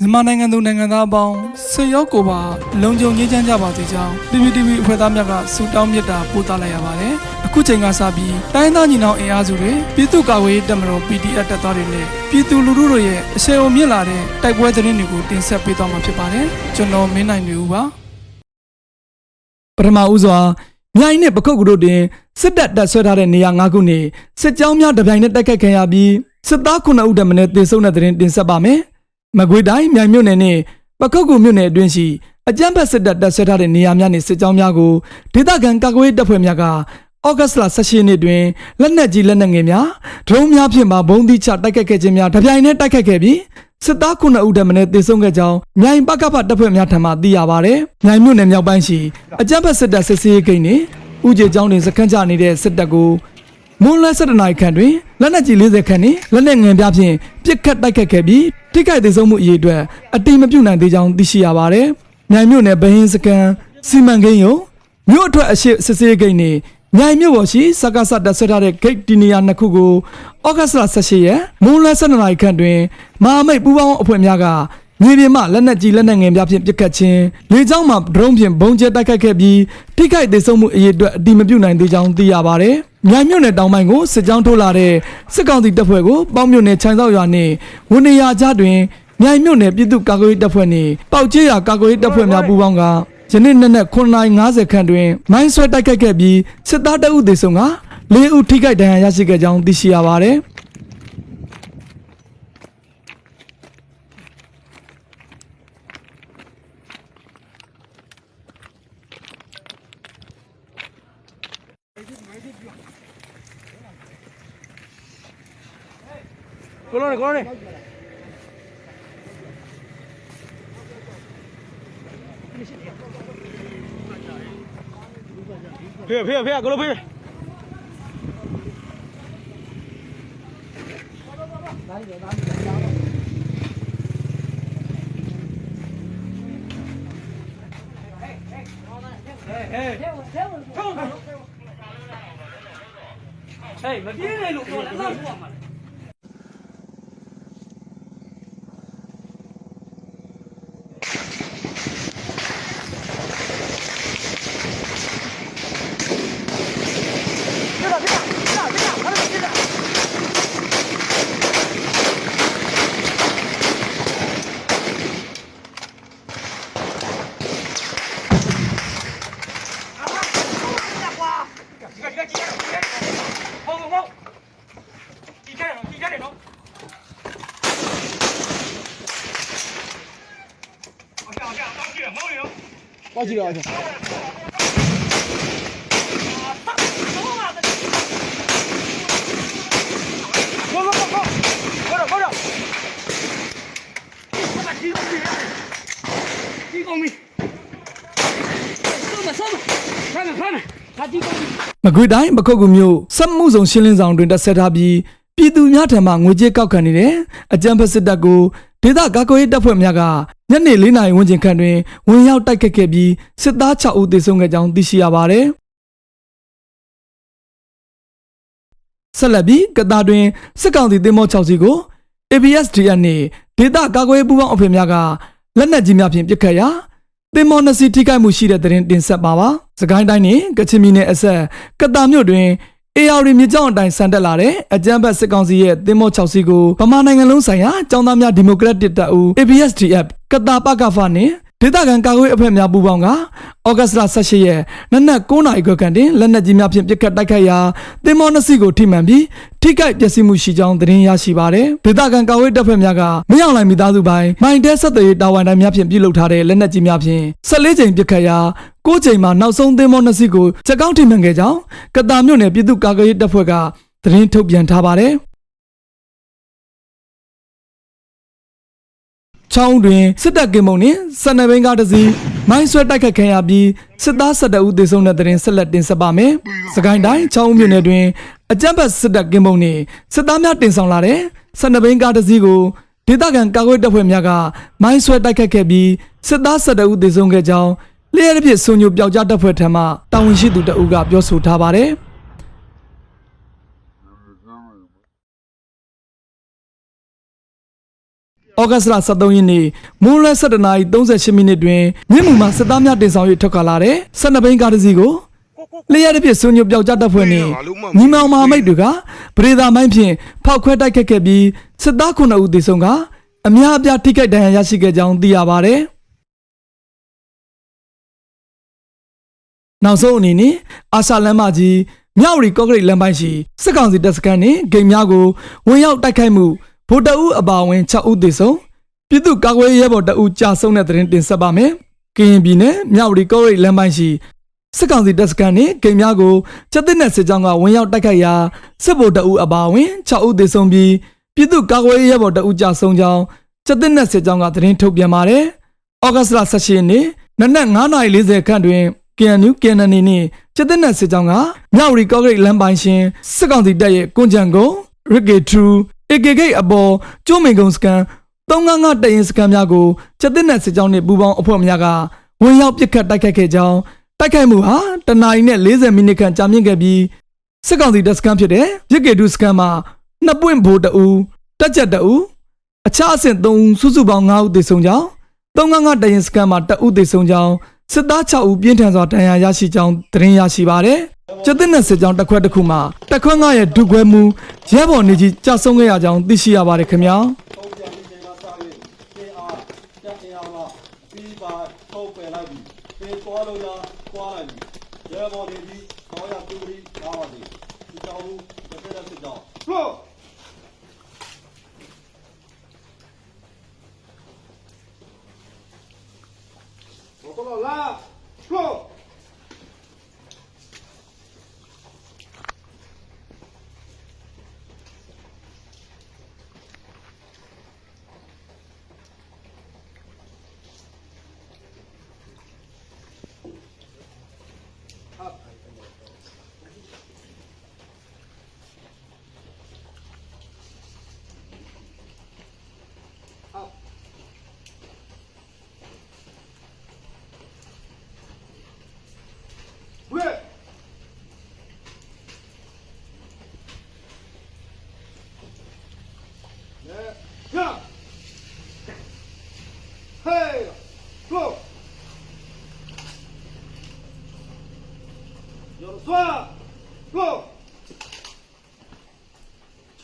မြန်မာနိုင်ငံသူနိုင်ငံသားအပေါင်းဆွေရောက်ကိုပါလုံခြုံရေးချမ်းကြပါစေကြောင်း PPTV အဖွဲ့သားများကဆုတောင်းမေတ္တာပို့သလိုက်ရပါတယ်။အခုချိန်ကစပြီးတိုင်းသားညီနောင်အင်အားစုတွေပြည်သူ့ကာကွယ်ရေးတပ်မတော် PDF တပ်သားတွေနဲ့ပြည်သူလူထုတို့ရဲ့အဆင်အုံမြင့်လာတဲ့တိုက်ပွဲသတင်းတွေကိုတင်ဆက်ပေးသွားမှာဖြစ်ပါတယ်။ကျွန်တော်မင်းနိုင်နေဦးပါ။ပထမဦးစွာမြိုင်နဲ့ပခုတ်ကူတို့တင်စစ်တပ်တပ်ဆွဲထားတဲ့နေရာ၅ခုနေစစ်ကြောင်းများတပြိုင်နက်တိုက်ခိုက်ခံရပြီးစစ်သား9ဦးတမနဲ့တေဆုံးတဲ့သတင်းတင်ဆက်ပါမယ်။ မကွေတိုင်းမြိုင်မြို့နယ်နဲ့ပခုတ်ကူမြို့နယ်အတွင်းရှိအကြမ်းဖက်စစ်တပ်တပ်ဆွဲထားတဲ့နေရာများနဲ့စစ်ကြောင်းများကိုဒေသခံကာကွယ်ရေးတပ်ဖွဲ့များကဩဂတ်စ်လ18ရက်နေ့တွင်လက်နက်ကြီးလက်နက်ငယ်များဒရုန်းများဖြင့်မှဘုံသီးချတိုက်ခိုက်ခဲ့ခြင်းများတပြိုင်နက်တိုက်ခိုက်ခဲ့ပြီးစစ်သား9ဦးတမနဲ့တေဆုံးခဲ့ကြောင်းမြိုင်ပကဖတပ်ဖွဲ့များထံမှသိရပါဗျ။မြိုင်မြို့နယ်မြောက်ပိုင်းရှိအကြမ်းဖက်စစ်တပ်စစ်ဆေးရေးဂိတ်နှင့်ဥကျေကျောင်းတွင်စခန်းချနေတဲ့စစ်တပ်ကိုမွန်းလဲ7နာရီခန့်တွင်လက်နက်ကြီး40ခန့်နှင့်လက်နက်ငယ်ပြားဖြင့်ပစ်ခတ်တိုက်ခတ်ခဲ့ပြီး ထိခိုက်ဒေဆုံးမှုအရေးအတွက်အတိမပြုနိုင်သေးကြောင်းသိရှိရပါသည်။မြိုင်မြို့နယ်ဗဟင်းစကန်စီမံကိန်းယုံမြို့အထွက်အရှိစစ်စေးဂိတ်နှင့်မြိုင်မြို့ပေါ်ရှိစကားဆတ်တက်ဆွဲထားတဲ့ဂိတ်တီနီယာနှစ်ခုကိုဩဂတ်စ်လ18ရက်မွန်းလဲ7နာရီခန့်တွင်မဟာမိတ်ပူးပေါင်းအဖွဲ့များကမြေပြင်မှလက်နက်ကြီးလက်နက်ငယ်များဖြင့်ပစ်ခတ်ခြင်းလေကြောင်းမှဒရုန်းဖြင့်ဘုံကျဲတိုက်ခိုက်ခဲ့ပြီးထိခိုက်ဒေဆုံးမှုအရေးအတွက်အတိမပြုနိုင်သေးကြောင်းသိရပါသည်။ မြိုင်မြို့နယ်တောင်ပိုင်းကိုစစ်ကြောင်းထိုးလာတဲ့စစ်ကောင်စီတပ်ဖွဲ့ကိုပေါင်းမြို့နယ်ခြံစောက်ရွာနှင့်ဝန်နေရာကြားတွင်မြိုင်မြို့နယ်ပြည်သူ့ကာကွယ်ရေးတပ်ဖွဲ့နှင့်ပေါက်ချေးရွာကာကွယ်ရေးတပ်ဖွဲ့များပူးပေါင်းကယနေ့နေ့နဲ့9:50ခန့်တွင်မိုင်းဆွဲတိုက်ခိုက်ခဲ့ပြီးစစ်သားတအုပ်သေဆုံးက၄ဦးထိခိုက်ဒဏ်ရာရရှိခဲ့ကြောင်းသိရှိရပါသည်။ ကိုလုံးနေကိုလုံးနေဖေးဖေးဖေးကိုလုံးဖေးဟေးမပြေးနေလို့ပြောတယ်အဲ့ဒါမှာ ဟုတ်ဟုတ်ဟုတ်ဒီကဲနော်ဒီကဲနော်အော်ကြောက်ကြောက်တောက်ကြည့်မောင်းနေရော ပေါက်ကြည့်တော့ကိုကိုကိုကိုကိုတော့ကိုတော့ဒီကောင်ကြီးဒီကောင်ကြီးဆုံးမဆုံးမဖမ်းဖမ်းဟာဒီကောင်ကြီးမကွေတိုင်းပခုတ်ကူမျိုးစက်မှုဆောင်ရှင်းလင်းဆောင်တွင်တက်ဆက်ထားပြီးပြည်သူများထံမှငွေကြေးကောက်ခံနေတဲ့အကြံဖက်စစ်တပ်ကိုဒေသကာကွယ်ရေးတပ်ဖွဲ့များက ညနေ၄နာရီဝန်းကျင်ခန့်တွင်ဝင်ရောက်တိုက်ခတ်ခဲ့ပြီးစစ်သား6ဦးသေဆုံးခဲ့ကြောင်းသိရှိရပါတယ်ဆက်လက်ပြီးကတားတွင်စစ်ကောင်စီတင်မော6စီကို ABSDN နှင့်ဒေသကာကွယ်ရေးပူးပေါင်းအဖွဲ့များကလက်နက်ကြီးများဖြင့်ပစ်ခတ်ရာတင်မောနှစ်စီထိခိုက်မှုရှိတဲ့သတင်းတင်ဆက်ပါပါ။စကိုင်းတိုင်းနဲ့ကချင်ပြည်နယ်အဆက်ကတာမြို့တွင်အေယာရီမြေကြောင်းအတိုင်းဆန်တက်လာတဲ့အကြမ်းဖက်စစ်ကောင်စီရဲ့တင်မော6စီကိုဗမာနိုင်ငံလုံးဆိုင်ရာចောင်းသားများဒီမိုကရက်တစ်တပ်ဦး ABSDF ကတာပကဖနဲ့ဒေသခံကာကွယ်အဖွဲ့များပူးပေါင်းကဩဂတ်စ်လ18ရက်နနက်9နာရီခွဲခန့်တွင်လက်နက်ကြီးများဖြင့်ပစ်ခတ်တိုက်ခိုက်ရာတင်မောနှစ်စီကိုထိမှန်ပြီးထိခိုက်ပျက်စီးမှုရှိကြောင်းသတင်းရရှိပါသည်။ဒေသခံကာကွယ်တပ်ဖွဲ့များကမရောက်လိုက်မိသားစုပိုင်းမိုင်တဲဆက်သွယ်ရေးတာဝန်တိုင်းများဖြင့်ပြုလုပ်ထားတဲ့လက်နက်ကြီးများဖြင့်14ကြိမ်ပစ်ခတ်ရာ9ကြိမ်မှာနောက်ဆုံးတင်မောနှစ်စီကိုချက်ကောင်းထိမှန်ခဲ့ကြောင်းကတာမြို့နယ်ပြည်သူ့ကာကွယ်ရေးတပ်ဖွဲ့ကသတင်းထုတ်ပြန်ထားပါတယ်။ ချောင်းတွင်စစ်တပ်ကင်မုံနှင့်စနဘိန်းကားတစ်စီးမိုင်းဆွဲတိုက်ခတ်ခံရပြီးစစ်သား12ဦးသေဆုံးတဲ့တဲ့ရင်ဆက်လက်တင်ဆက်ပါမယ်။စကိုင်းတိုင်းချောင်းမြို့နယ်တွင်အကြမ်းဖက်စစ်တပ်ကင်မုံနှင့်စစ်သားများတင်ဆောင်လာတဲ့စနဘိန်းကားတစ်စီးကိုဒေသခံကာကွယ်တပ်ဖွဲ့များကမိုင်းဆွဲတိုက်ခတ်ခဲ့ပြီးစစ်သား12ဦးသေဆုံးခဲ့ကြောင်းလျှက်ရပြစ်စုံညိုပျောက်ကြားတပ်ဖွဲ့ထံမှတာဝန်ရှိသူတအုပ်ကပြောဆိုထားပါတယ်။ ဩဂတ်စ်လ23ရက်နေ့မိုးလဲ17:38မိနစ်တွင်မြင်းမူမှစစ်သားများတင်ဆောင်၍ထွက်ခွာလာတဲ့12ဘိန်းကားတစ်စီးကိုလျှက်တစ်ပြည့်ဆွညွတ်ပြောက်ကြတပ်ဖွဲ့နှင့်ညီမောင်မဟာမိတ်တွေကပရိသာမိုင်းဖြင့်ဖောက်ခွဲတိုက်ခတ်ခဲ့ပြီးစစ်သား9ဦးသေဆုံးကအများအပြားထိခိုက်ဒဏ်ရာရရှိခဲ့ကြောင်းသိရပါတယ်။နောက်ဆုံးအနေနဲ့အာရှလမ်းမကြီးမြောက်ရီကော့ဂရိတ်လမ်းပိုင်းရှိစစ်ကောင်စီတပ်စခန်းနှင့်ဂိမ်းများကိုဝင်ရောက်တိုက်ခိုက်မှု ဗိုလ်တအုပ်အပါအဝင်6ဦးသေဆုံးပြည်သူ့ကာကွယ်ရေးရဲဘော်တအုပ်ကြာဆုံးတဲ့တဲ့တင်တင်ဆက်ပါမယ်။ကရင်ပြည်နယ်မြောက်ရီကော့ဂရိတ်လမ်းပိုင်းရှိစစ်ကောင်စီတပ်စခန်းနှင့်ဂိမ်းများကိုစစ်တပ်နဲ့စစ်ကြောင်းကဝင်ရောက်တိုက်ခိုက်ရာစစ်ဗိုလ်တအုပ်အပါအဝင်6ဦးသေဆုံးပြီးပြည်သူ့ကာကွယ်ရေးရဲဘော်တအုပ်ကြာဆုံးကြောင်းစစ်တပ်နဲ့စစ်ကြောင်းကသတင်းထုတ်ပြန်ပါတယ်။ဩဂတ်စ်လ18ရက်နေ့နနက်9:40ခန့်တွင် KNU KNN နှင့်စစ်တပ်နဲ့စစ်ကြောင်းကမြောက်ရီကော့ဂရိတ်လမ်းပိုင်းရှင်စစ်ကောင်စီတပ်ရဲ့ကွန်ကြံကုန်းရစ်ဂေထူ AKK အပေါ်ကျိုးမင်ကုံစကန်395တရင်စကန်များကိုစစ်တပ်နဲ့စစ်ကြောင်းနှင့်ပူးပေါင်းအဖွဲ့များကဝင်ရောက်ပစ်ခတ်တိုက်ခိုက်ခဲ့ကြောင်းတိုက်ခိုက်မှုဟာတနအီနဲ့40မိနစ်ခန့်ကြာမြင့်ခဲ့ပြီးစစ်ကောင်စီတပ်စကန်ဖြစ်တဲ့ရစ်ဂေထူစကန်မှာနှစ်ပွင့်ဘိုးတအူတက်ချက်တအူအခြားအဆင့်3ဦးစုစုပေါင်း5ဦးသေဆုံးကြောင်း395တရင်စကန်မှာတအူသေဆုံးကြောင်း စစ်သား6ဦးပြင်းထန်စွာဒဏ်ရာရရှိကြောင်းသတင်းရရှိပါတယ်။ကျတဲ့နဲ့စစ်ကြောင်းတစ်ခွက်တစ်ခုမှာတစ်ခွက်ငါရဲ့ဒုခွဲမှုရဲဘော်နေကြီးကြာဆုံးခဲ့ရကြောင်းသိရှိရပါတယ်ခင်ဗျာ။ထုံးပြန်ပြီးချိန်ကစ၍တင်အားတက်တင်အားကပြီးပါထုတ်ပယ်လိုက်ပြီတင်သွားလို့ရသွားလိုက်ပြီရဲဘော်တွေဒီခေါ်ရသူပြီးပါပါသည်ဒီကြောင်လူတစ်ဖက်တစ်ဖက်ကြောင်လို့ 我过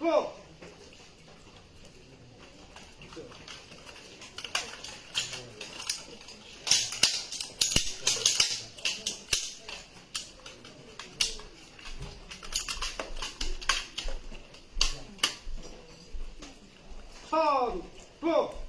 four. Five, four.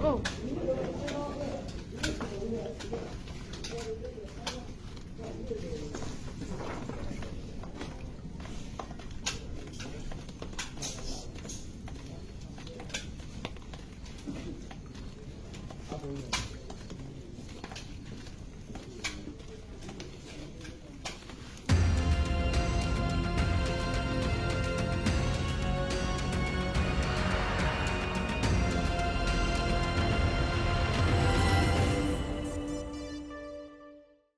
哦